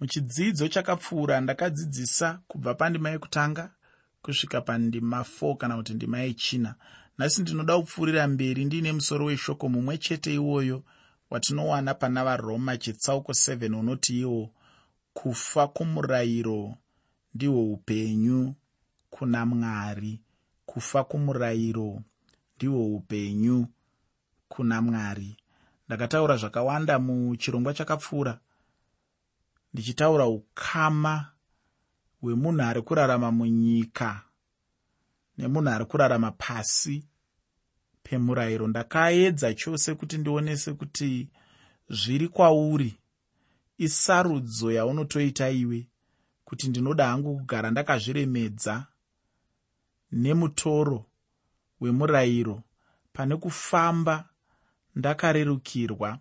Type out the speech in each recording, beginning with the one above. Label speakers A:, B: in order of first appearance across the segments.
A: muchidzidzo chakapfuura ndakadzidzisa kubva pandima yekutanga kusvika pandima 4 kana kuti ndima yechina. Nhasi ndinoda kupfuurira mberi ndiine musoro weshoko mumwe chete iwoyo watinowana pana varoma chitsauko 7 unoti iwo kufa kumurayiro ndihwo upenyu kuna mwari. Kufa kumurayiro ndihwo upenyu kuna mwari. Ndakataura zvakawanda muchirongwa chakapfuura ndichitaura ukama hwemunhu ari kurarama munyika nemunhu ari kurarama pasi pemurayiro. Ndakaedza chose kuti ndionese kuti zviri kwauri. Isarudzo yaunotoita iwe kuti ndinoda hangu kugara ndakazviremedza nemutoro wemurayiro. Pane kufamba ndakarerukirwa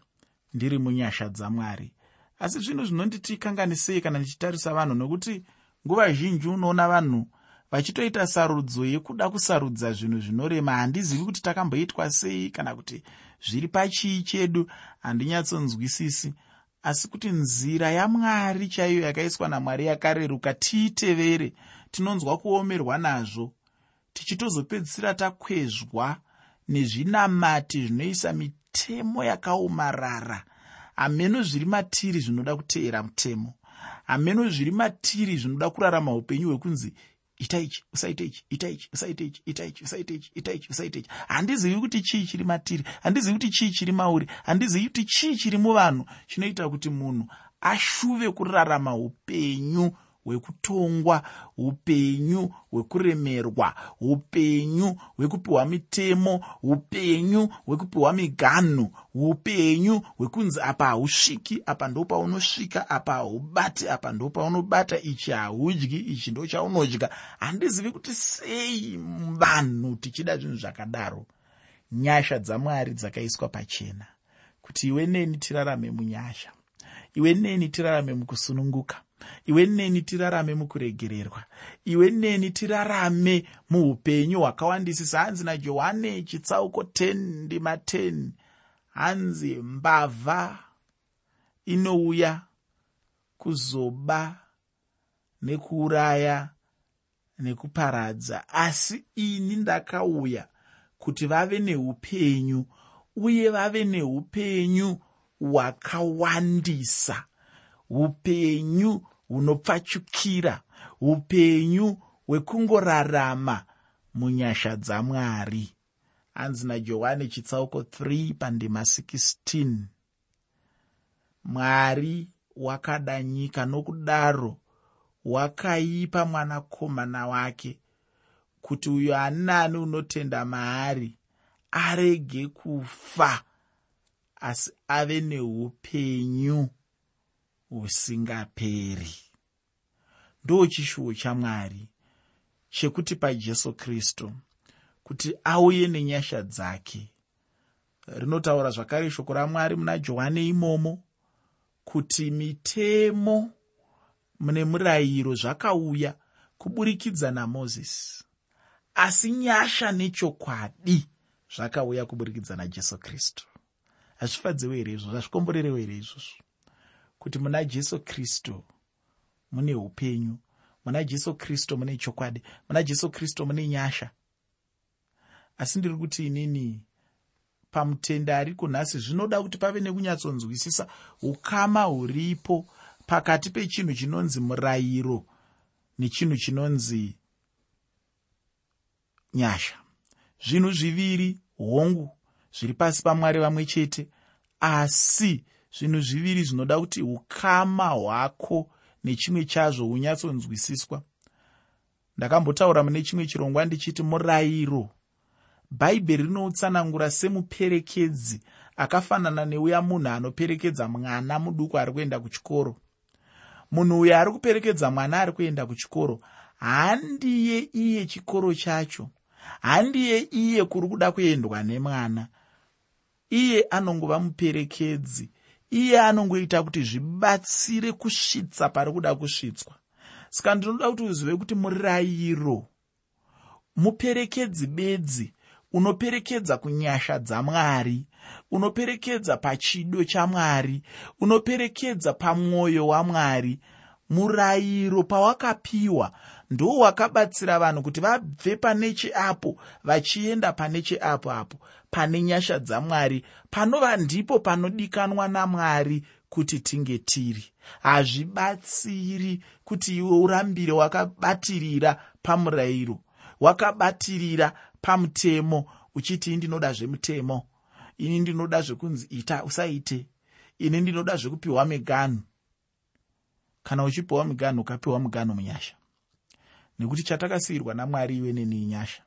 A: ndiri munyasha dzamwari asi zvinhu zvinonditikanganisei kana ndichitarisa vanhu nokuti nguva zhinji unoona vanhu vachitoita sarudzo yekuda kusarudza zvinhu zvinorema. Handizivi kuti takamboitwa sei kana kuti zviri pachii chedu handinyatsonzwisisi asi kuti nzira yamwari chaiyo yakaiswa namwari yakareruka tiitevere tinonzwa kuomerwa nazvo tichitozopedzisira takwezwa nezvinamati zvinoisa mitemo yakaomarara hameno zviri matiri zvinoda kuteera mutemo. Hameno zviri matiri zvinoda kurarama upenyu hwekunzi ita ichi usaita ichi ita ichi usaita ichi ita ichi usaita ichi ita ichi usaita ichi. Handizivi kuti chii chiri matiri handizivi kuti chii chiri mauri handizivi kuti chii chiri muvanhu chinoita kuti munhu ashuve kurarama upenyu hwekutongwa upenyu hwekuremerwa upenyu hwekupiwa mitemo upenyu hwekupiwa miganhu upenyu hwekunzi apa hausviki apa ndopaunosvika apa haubati apa ndopaunobata ichi haudyi ichi ndochaunodya handizivi kuti sei vanhu tichida zvinhu zvakadaro. Nyasha dzamwari dzakaiswa pachena. Kuti iwe neni tirarame munyasha. Iwe neni tirarame mukusununguka iwe neni tirarame mukuregererwa. Iwe neni tirarame muupenyu hwakawandisisa. Hanzi najohane chitsauko 10 ndima 10 hanzi mbavha inouya kuzoba nekuuraya nekuparadza. Asi ini ndakauya kuti vave neupenyu uye vave neupenyu hwakawandisa upenyu hunopfachukira upenyu hwekungorarama munyasha dzamwari. Anzi najohani chitsauko 3 pandima 16 mwari wakada nyika nokudaro wakaipa mwanakomana wake kuti uyo ani naani unotenda maari arege kufa asi ave neupenyu husingaperi ndo chishuwo chamwari chekuti pajesu kristu kuti auye nenyasha dzake. Rinotaura zvakare shoko ramwari muna johani imomo kuti mitemo mune murayiro zvakauya kuburikidza namozisi asi nyasha nechokwadi zvakauya kuburikidza najesu kristu hazvifadziwo here izvo zvazvikomborerewo here izvozvo kuti muna jesu kristu mune upenyu muna jesu kristu mune chokwadi muna jesu kristu mune nyasha. Asi ndiri kuti inini pamutende ari kunhasi zvinoda kuti pave nekunyatsonzwisisa ukama huripo pakati pechinhu chinonzi murayiro nechinhu chinonzi nyasha. Zvinhu zviviri hongu zviri pasi pamwari vamwe chete asi zvinhu zviviri zvinoda kuti ukama hwako nechimwe chazvo hunyatsonzwisiswa ndakambotaura mune chimwe chirongwa ndichiti murayiro. Bhaibheri rinoutsanangura semuperekedzi akafanana neuya munhu anoperekedza mwana muduku ari kuenda kuchikoro. Munhu uyo ari kuperekedza mwana ari kuenda kuchikoro handiye iye chikoro chacho. Handiye iye kuri kuda kuendwa nemwana. Iye anongova muperekedzi iye anongoita kuti zvibatsire kusvitsa pari kuda kusvitswa. Saka ndinoda kuti uzive kuti murayiro muperekedzi bedzi unoperekedza kunyasha dzamwari unoperekedza pachido chamwari unoperekedza pamwoyo wamwari murayiro pawakapiwa ndo wakabatsira vanhu kuti vabve pane cheapo vachienda pane cheapo apo pane nyasha dzamwari. Panova ndipo panodikanwa namwari kuti tinge tiri. Hazvibatsiri kuti iwe urambire wakabatirira pamurayiro wakabatirira pamutemo uchiti indinoda zvemutemo ini ndinoda zvekunzi ita usaite ini ndinoda zvekupiwa miganhu. Kana uchipiwa miganhu ukapiwa miganhu munyasha nekuti chatakasiyirwa namwari iwe neni nyasha.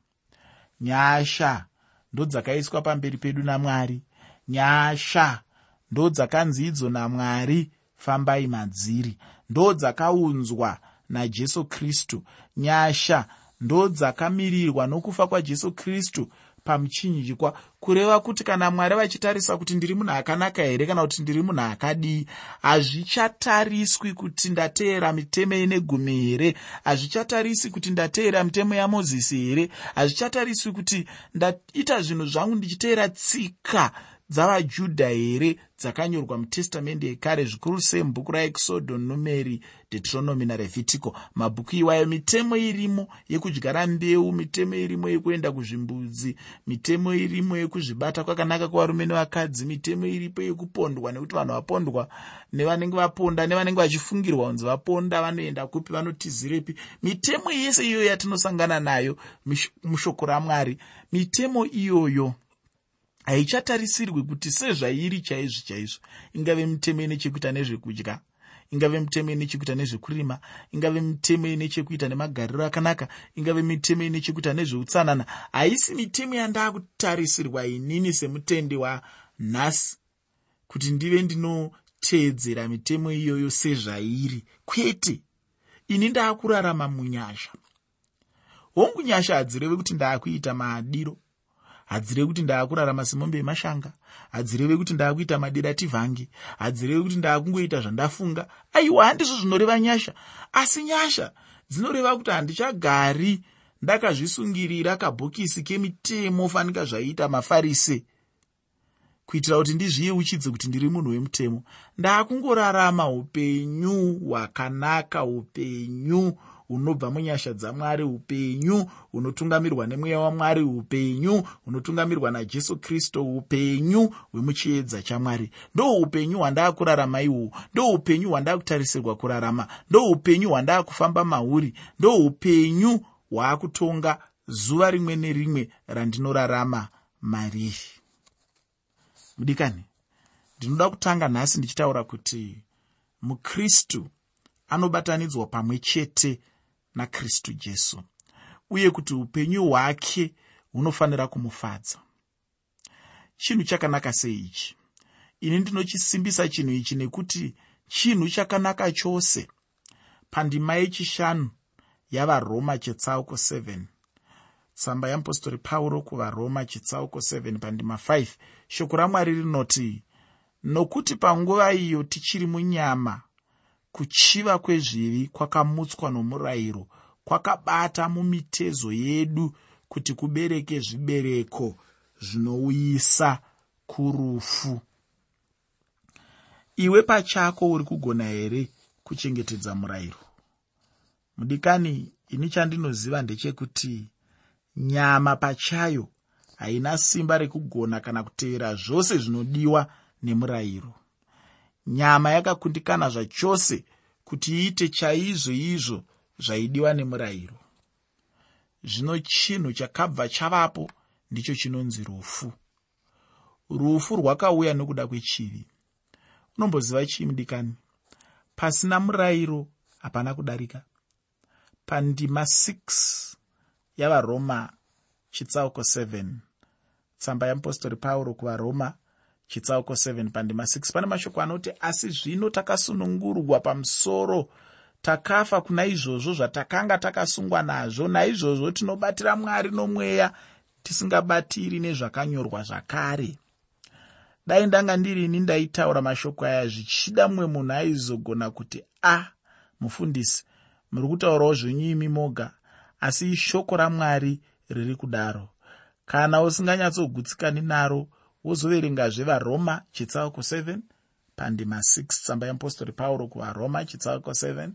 A: Nyasha ndodzakaiswa pamberi pedu namwari. Nyasha ndodzakanzi idzo namwari fambai madziri. Ndodzakaunzwa najesu kristu. Nyasha ndodzakamirirwa nokufa kwajesu kristu pamuchinjikwa kureva kuti kana mwari vachitarisa kuti ndiri munhu akanaka here kana kuti ndiri munhu akadii hazvichatariswi kuti ndateera mitemo ine gumi here hazvichatarisi kuti ndateera mitemo yamozisi here hazvichatariswi kuti ndaita zvinhu zvangu ndichiteera tsika dzavajudha here dzakanyorwa mutestamende yekare zvikuru sei mubhuku raexodo numeri deuteronomy narevhitico mabhuku iwayo mitemo irimo yekudyara mbeu mitemo irimo yekuenda kuzvimbudzi mitemo irimo yekuzvibata kwakanaka kwavarume nevakadzi mitemo iripo yekupondwa nekuti vanhu vapondwa nevanenge vaponda nevanenge vachifungirwa kunzi vaponda vanoenda kupi vanotizirepi. Mitemo yese iyoyo yatinosangana nayo mushoko ramwari. Mitemo iyoyo haichatarisirwi kuti sezvairi chaizvo chaizvo. Ingave mitemo ine chekuita nezvekudya ingave mitemo ine chekuita nezvekurima ingave mitemo ine chekuita nemagariro akanaka ingave mitemo ine chekuita nezveutsanana. Haisi mitemo yandakutarisirwa inini semutendi wanhasi kuti ndive ndinoteedzera mitemo iyoyo sezvairi. Kwete! Ini ndaakurarama munyasha. Hongu nyasha hadzireve kuti ndaakuita maadiro hadzireve kuti ndaakurarama semombe yemashanga. Hadzireve kuti ndaakuita madira tivhangi hadzireve kuti ndaakungoita zvandafunga. Aiwa handizvo zvinoreva nyasha. Asi nyasha dzinoreva kuti handichagari ndakazvisungirira kabhokisi kemitemo fanika zvaiita mafarise. Kuitira kuti ndizviyeuchidze kuti ndiri munhu wemutemo. Ndaakungorarama upenyu hwakanaka upenyu hunobva munyasha dzamwari upenyu hunotungamirwa nemweya wamwari upenyu hunotungamirwa najesu kristu upenyu hwemuchiedza chamwari. Ndo upenyu hwandaakurarama ihwohwo ndo upenyu hwandakutarisirwa kurarama ndo upenyu hwandaakufamba mauri ndo upenyu hwaakutonga zuva rimwe nerimwe randinorarama mariri mudikani ndinoda kutanga nhasi ndichitaura kuti mukristu anobatanidzwa pamwe chete nakristu jesu uye kuti upenyu hwake hunofanira kumufadza. Chinhu chakanaka sei ichi ini ndinochisimbisa chinhu ichi nekuti chinhu chakanaka chose. Pandima yechishanu yavaroma chetsauko 7 tsamba yeapostori pauro kuvaroma chitsauko 7 pandima 5 shoko ramwari rinoti nokuti panguva iyo tichiri munyama kuchiva kwezvivi kwakamutswa nomurayiro kwakabata mumitezo yedu kuti kubereke zvibereko zvinouyisa kurufu. Iwe pachako uri kugona here kuchengetedza murayiro? Mudikani ini chandinoziva ndechekuti nyama pachayo haina simba rekugona kana kutevera zvose zvinodiwa nemurayiro nyama yakakundikana zvachose kuti iite chaizvo izvo zvaidiwa nemurayiro. Zvino chinhu chakabva chavapo ndicho chinonzi rufu. Rufu rwakauya nokuda kwechivi. Unomboziva chii mudikani pasina murayiro hapana kudarika. Pandima 6 yavaroma chitsauko 7 tsamba yeapostori pauro kuvaroma chitsauko 7 pandima 6 pane mashoko anoti asi zvino takasunungurwa pamusoro takafa kuna izvozvo zvatakanga takasungwa nazvo. Naizvozvo tinobatira mwari nomweya tisingabatiri nezvakanyorwa zvakare. Dai ndanga ndirini ndaitaura mashoko aya zvichida mumwe munhu aizogona kuti a ah, mufundisi muri kutaurawo zvenyu imi moga asi ishoko ramwari riri kudaro. Kana usinganyatsogutsikani naro wozoverengazve varoma chitsauko 7 pandima 6 tsamba yeapostori pauro kuvaroma chitsauko 7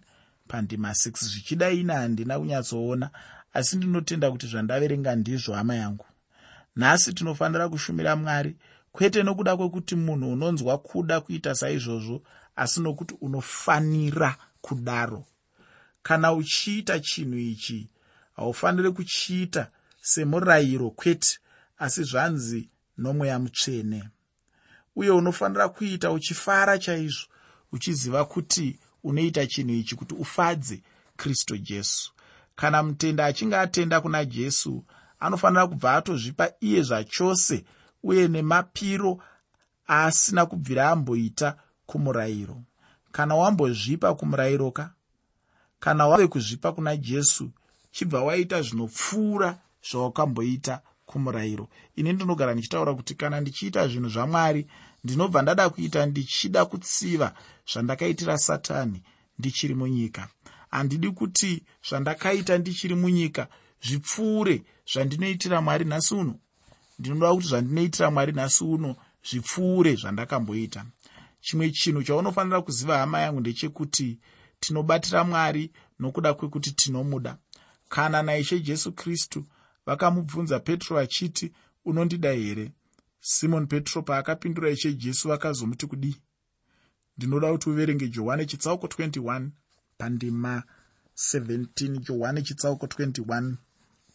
A: pandima 6 zvichida ine handina kunyatsoona asi ndinotenda kuti zvandaverenga ndizvo hama yangu. Nhasi tinofanira kushumira mwari kwete nokuda kwekuti munhu unonzwa kuda kuita saizvozvo asi nokuti unofanira kudaro. Kana uchiita chinhu ichi haufaniri kuchiita semurayiro kwete asi zvanzi nomweya mutsvene. Uye unofanira kuita uchifara chaizvo uchiziva kuti unoita chinhu ichi kuti ufadze kristu jesu. Kana mutenda achinge atenda kuna jesu anofanira kubva atozvipa iye zvachose uye nemapiro asina kubvira amboita kumurayiro. Kana wambozvipa kumurayiroka kana wave kuzvipa kuna jesu chibva waita zvinopfuura zvawakamboita kumurayiro. Ini ndinogara ndichitaura kuti kana ndichiita zvinhu zvamwari ndinobva ndada kuita ndichida kutsiva zvandakaitira satani ndichiri munyika. Handidi kuti zvandakaita ndichiri munyika zvipfuure zvandinoitira mwari nhasi uno. Ndinoda kuti zvandinoitira mwari nhasi uno zvipfuure zvandakamboita. Chimwe chinhu chaunofanira kuziva hama yangu ndechekuti tinobatira mwari nokuda kwekuti tinomuda. Kana naishe jesu kristu vakamubvunza petro vachiti unondida here? Simoni petro paakapindura ishe jesu vakazomuti kudii? Ndinoda kuti uverenge johani chitsauko 21 pandima 17 johani chitsauko 21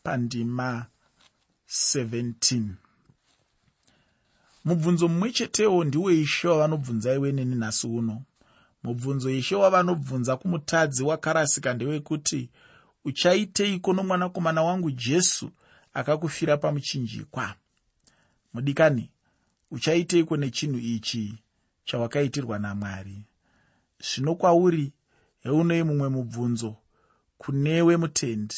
A: pandima 17 mubvunzo mumwe chetewo ndiwo ishe wavanobvunza iwe neni nhasi uno. Mubvunzo ishe wavanobvunza kumutadzi wakarasika ndewekuti uchaiteiko nomwanakomana wangu jesu akakufira pamuchinjikwa. Mudikani uchaiteiko nechinhu ichi chawakaitirwa namwari? Zvino kwauri heunoi mumwe mubvunzo kunewe mutendi?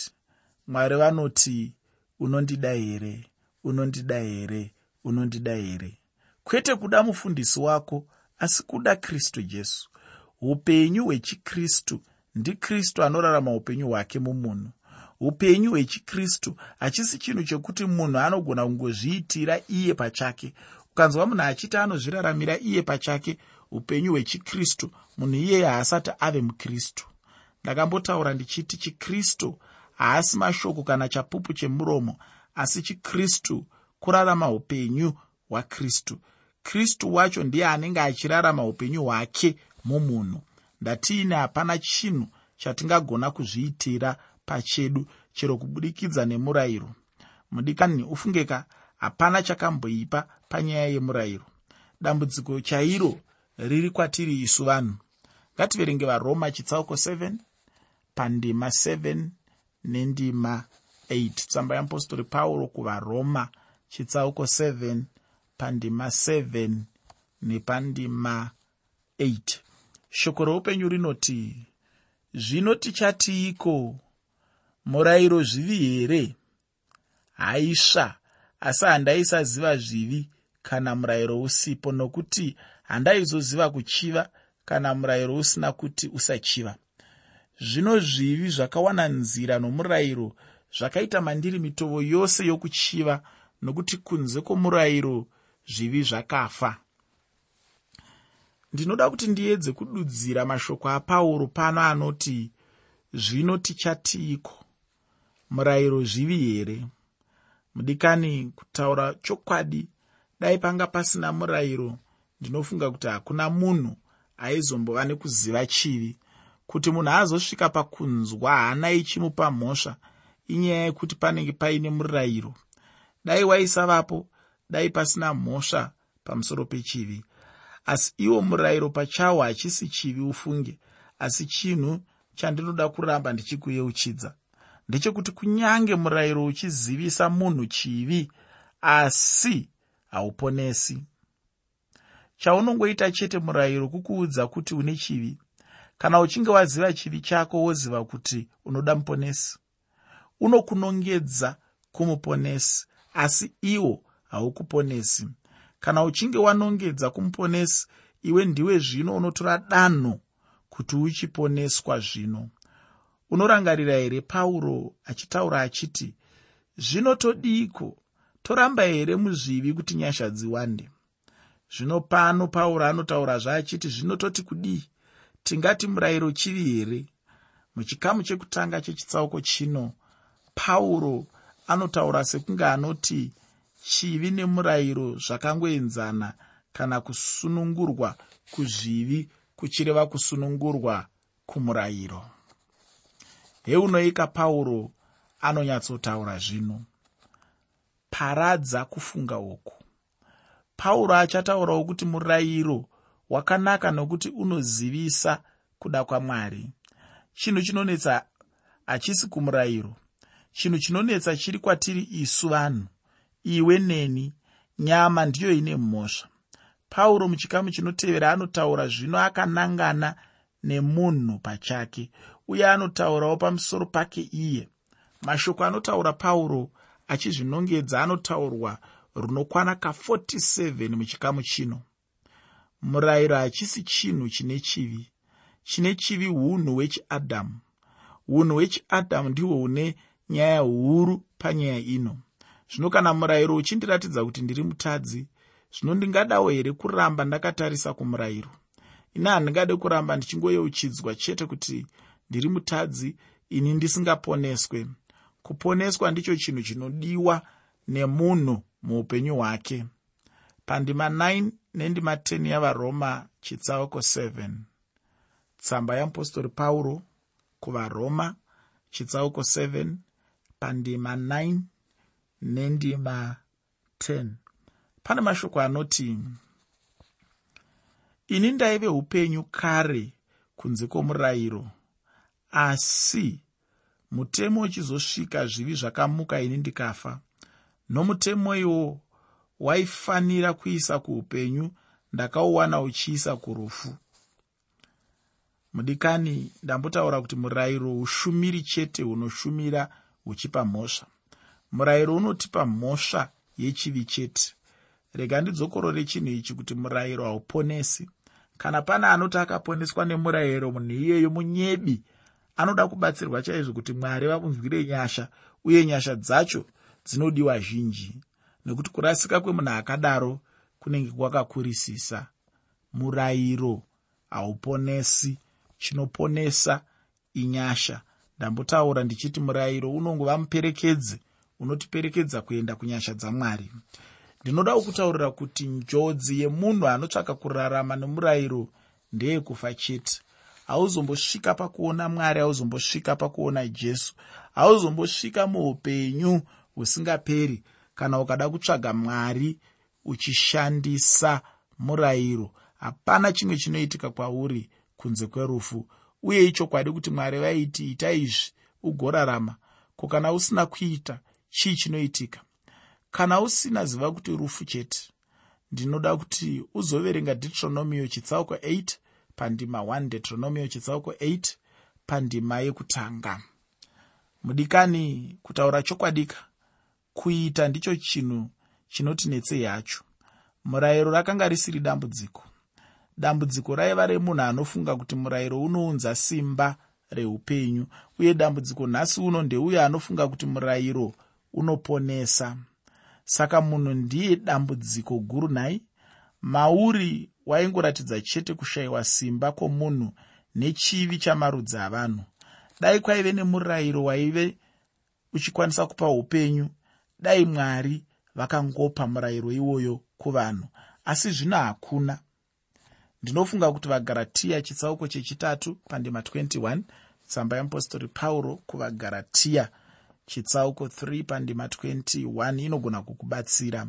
A: Mwari vanoti unondida here unondida here unondida here? Kwete kuda mufundisi wako asi kuda kristu jesu. Upenyu hwechikristu ndikristu anorarama upenyu hwake mumunhu upenyu hwechikristu. Hachisi chinhu chokuti munhu anogona kungozviitira iye pachake. Ukanzwa munhu achiti anozviraramira iye pachake upenyu hwechikristu munhu iyeye haasati ave mukristu. Ndakambotaura ndichiti chikristu haasi mashoko kana chapupu chemuromo asi chikristu kurarama upenyu hwakristu. Kristu wacho ndiye anenge achirarama upenyu hwake mumunhu. Ndatiine hapana chinhu chatingagona kuzviitira pachedu chero kubudikidza nemurayiro. Mudikani ufungeka hapana chakamboipa panyaya yemurayiro. Dambudziko chairo riri kwatiri isu vanhu. Ngativerenge varoma chitsauko 7 pandima 7 nendima 8 tsamba yeapostori pauro kuvaroma chitsauko 7 pandima 7 nepandima 8 shoko roupenyu rinoti zvino tichatiiko murayiro zvivi here? Haisva asi handaisaziva zvivi kana murayiro usipo nokuti handaizoziva kuchiva kana murayiro usina kuti usachiva. Zvino zvivi zvakawana nzira nomurayiro zvakaita mandiri mitovo yose yokuchiva nokuti kunze kwomurayiro zvivi zvakafa. Ndinoda kuti ndiedze kududzira mashoko apauro pano anoti zvino tichatiiko murayiro zvivi here? Mudikani kutaura chokwadi. Dai panga pasina murayiro ndinofunga kuti hakuna munhu aizombova nekuziva chivi. Kuti munhu azosvika pakunzwa hana ichimupa mhosva inyaya yekuti panenge paine murayiro. Dai waisavapo dai pasina mhosva pamusoro pechivi. Asi iwo murayiro pachawo hachisi chivi ufunge asi chinhu chandinoda kuramba ndichikuyeuchidza ndechekuti kunyange murayiro uchizivisa munhu chivi asi hauponesi. Chaunongoita chete murayiro kukuudza kuti une chivi. Kana uchinge waziva chivi chako woziva kuti unoda muponesi. Unokunongedza kumuponesi asi iwo haukuponesi. Kana uchinge wanongedza kumuponesi iwe ndiwe zvino unotora danho kuti uchiponeswa zvino unorangarira here pauro achitaura achiti zvino todiko toramba here muzvivi kuti nyasha dziwande? Zvino pano pauro anotaurazve achiti zvinototi kudii? Tingati murayiro chivi here? Muchikamu chekutanga chechitsauko chino pauro anotaura sekunge anoti chivi nemurayiro zvakangoenzana kana kusunungurwa kuzvivi kuchireva kusunungurwa kumurayiro heunoika pauro anonyatsotaura zvino. Paradza kufunga uku. Pauro achataurawo kuti murayiro wakanaka nokuti unozivisa kuda kwamwari. Chinhu chinonetsa hachisi kumurayiro. Chinhu chinonetsa chiri kwatiri isu vanhu. Iwe neni nyama ndiyo ine mhosva. Pauro muchikamu chinotevera anotaura zvino akanangana nemunhu pachake uye anotaurawo pamusoro pake iye. Mashoko anotaura pauro achizvinongedza anotaurwa runokwana ka47 muchikamu chino. Murayiro hachisi chinhu chine chivi chine chivi unhu hwechiadhamu unhu hwechiadhamu ndihwo hune nyaya huru panyaya ino. Zvino kana murayiro uchindiratidza kuti ndiri mutadzi zvino ndingadawo here kuramba ndakatarisa kumurayiro? Ini handingade kuramba ndichingoyeuchidzwa chete kuti ndiri mutadzi ini ndisingaponeswe. Kuponeswa ndicho chinhu chinodiwa nemunhu muupenyu hwake. Pandima 9 nendima 10 yavaroma chitsauko 7 tsamba yeapostori pauro kuvaroma chitsauko 7 pandima 9 nendima 10 pane mashoko anoti ini ndaive upenyu kare kunze kwomurayiro asi mutemo uchizosvika zvivi zvakamuka ini ndikafa. Nomutemo iwo waifanira kuisa kuupenyu ndakauwana uchiisa kurufu. Mudikani ndambotaura kuti murayiro ushumiri chete hunoshumira huchipa mhosva. Murayiro unotipa mhosva yechivi chete. Rega ndidzokorore chinhu ichi kuti murayiro hauponesi. Kana pane anoti akaponeswa nemurayiro munhu iyeyo munyebi anoda kubatsirwa chaizvo kuti mwari vamunzwire nyasha uye nyasha dzacho dzinodiwa zhinji. Nekuti kurasika kwemunhu akadaro kunenge kwakakurisisa. Murayiro hauponesi chinoponesa inyasha. Ndambotaura ndichiti murayiro unongova muperekedzi unotiperekedza kuenda kunyasha dzamwari. Ndinodawo kutaurira kuti njodzi yemunhu anotsvaka kurarama nemurayiro ndeyekufa chete hauzombosvika pakuona mwari hauzombosvika pakuona jesu. Hauzombosvika muupenyu husingaperi. Kana ukada kutsvaga mwari uchishandisa murayiro hapana chimwe chinoitika kwauri kunze kwerufu. Uye ichokwadi kuti mwari vaiti ita izvi ugorarama. Ko kana usina kuita chii chinoitika? Kana usina ziva kuti rufu chete. Ndinoda kuti uzoverenga deuteronomio chitsauko 8 pandima 1 deuteronomio chitsauko 8 pandima yekutanga. Mudikani kutaura chokwadika. Kuita ndicho chinhu chinotinetsei hacho murayiro rakanga risiri dambudziko. Dambudziko raiva remunhu anofunga kuti murayiro unounza simba reupenyu uye dambudziko nhasi uno ndeuyo anofunga kuti murayiro unoponesa. Saka munhu ndiye dambudziko guru nhai. Mauri waingoratidza chete kushayiwa simba kwomunhu nechivi chamarudzi avanhu. Dai kwaive nemurayiro waive uchikwanisa kupa upenyu. Dai mwari vakangopa murayiro iwoyo kuvanhu asi zvino hakuna. Ndinofunga kuti vagaratiya chitsauko chechitatu pandima 21 tsamba yeapostori pauro kuvagaratiya chitsauko 3 pandima 21 inogona kukubatsira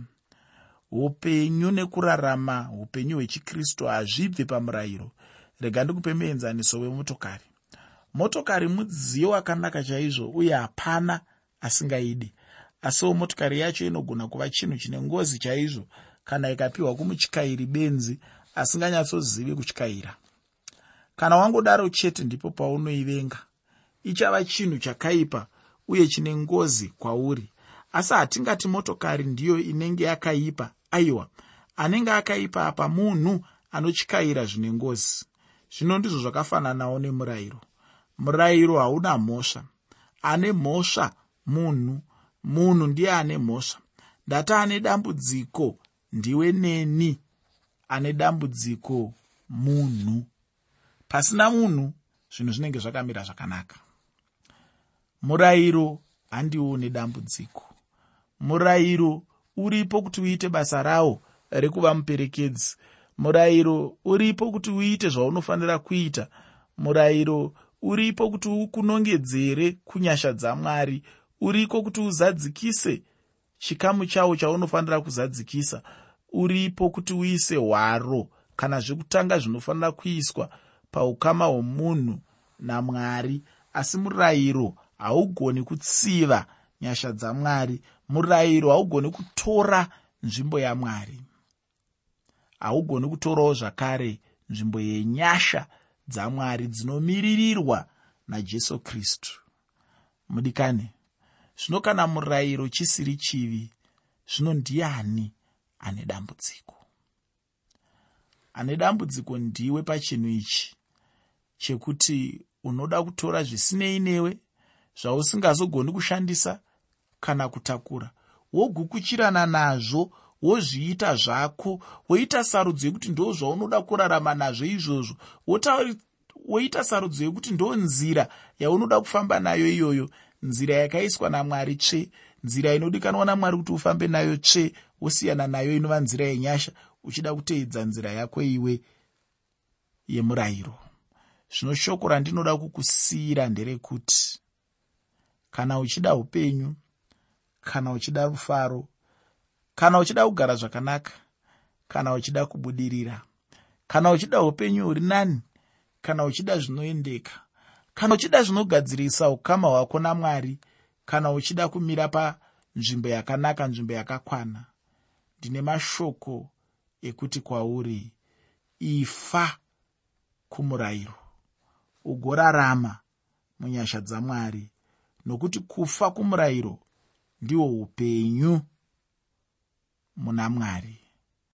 A: upenyu nekurarama upenyu hwechikristu hazvibve pamurayiro. Rega ndikupe muenzaniso wemotokari. Motokari mudziyo wakanaka chaizvo uye hapana asingaidi. Asiwo motokari yacho inogona kuva chinhu chine ngozi chaizvo kana ikapiwa kumutyairi benzi asinganyatsozivi kutyaira kana wangodaro chete ndipo paunoivenga. Ichava chinhu chakaipa uye chine ngozi kwauri. Asi hatingati motokari ndiyo inenge yakaipa aiwa anenge akaipa apa munhu anotyaira zvine ngozi. Zvino ndizvo zvakafananawo nemurayiro. Murayiro hauna mhosva. Ane mhosva munhu. Munhu ndiye ane mhosva. Ndati ane dambudziko ndiwe neni ane dambudziko munhu. Pasina munhu zvinhu zvinenge zvakamira zvakanaka. Murayiro handiwo nedambudziko murayiro uripo kuti uite basa rawo rekuva muperekedzi. Murayiro uripo kuti uite zvaunofanira kuita. Murayiro uripo kuti ukunongedzere kunyasha dzamwari. Uriko kuti uzadzikise chikamu chawo chaunofanira kuzadzikisa. Uripo kuti uise hwaro kana zvekutanga zvinofanira kuiswa paukama hwomunhu namwari. Asi murayiro haugoni kutsiva nyasha dzamwari. Murayiro haugoni kutora nzvimbo yamwari. Haugoni kutorawo zvakare nzvimbo yenyasha dzamwari dzinomiririrwa najesu kristu. Mudikani zvino kana murayiro chisiri chivi zvino ndiani ane dambudziko? Ane dambudziko ndiwe pachinhu ichi chekuti unoda kutora zvisinei newe zvausingazogoni kushandisa kana kutakura. Wogukuchirana nazvo wozviita zvako woita sarudzo yekuti ndo zvaunoda kurarama nazvo izvozvo woita sarudzo yekuti ndo nzira yaunoda kufamba nayo iyoyo. Nzira yakaiswa namwari tsve nzira inodikanwa namwari kuti ufambe nayo tsve wosiyana nayo inova nzira yenyasha uchida kuteedza nzira yako iwe yemurayiro. Zvino shoko randinoda kukusiyira nderekuti kana uchida upenyu kana uchida rufaro kana uchida kugara zvakanaka kana uchida kubudirira kana uchida upenyu huri nani kana uchida zvinoendeka kana uchida zvinogadzirisa ukama hwako namwari kana uchida kumira panzvimbo yakanaka nzvimbo yakakwana ndine mashoko ekuti kwauri ifa kumurayiro. Ugorarama munyasha dzamwari nokuti kufa kumurayiro ndihwo upenyu muna mwari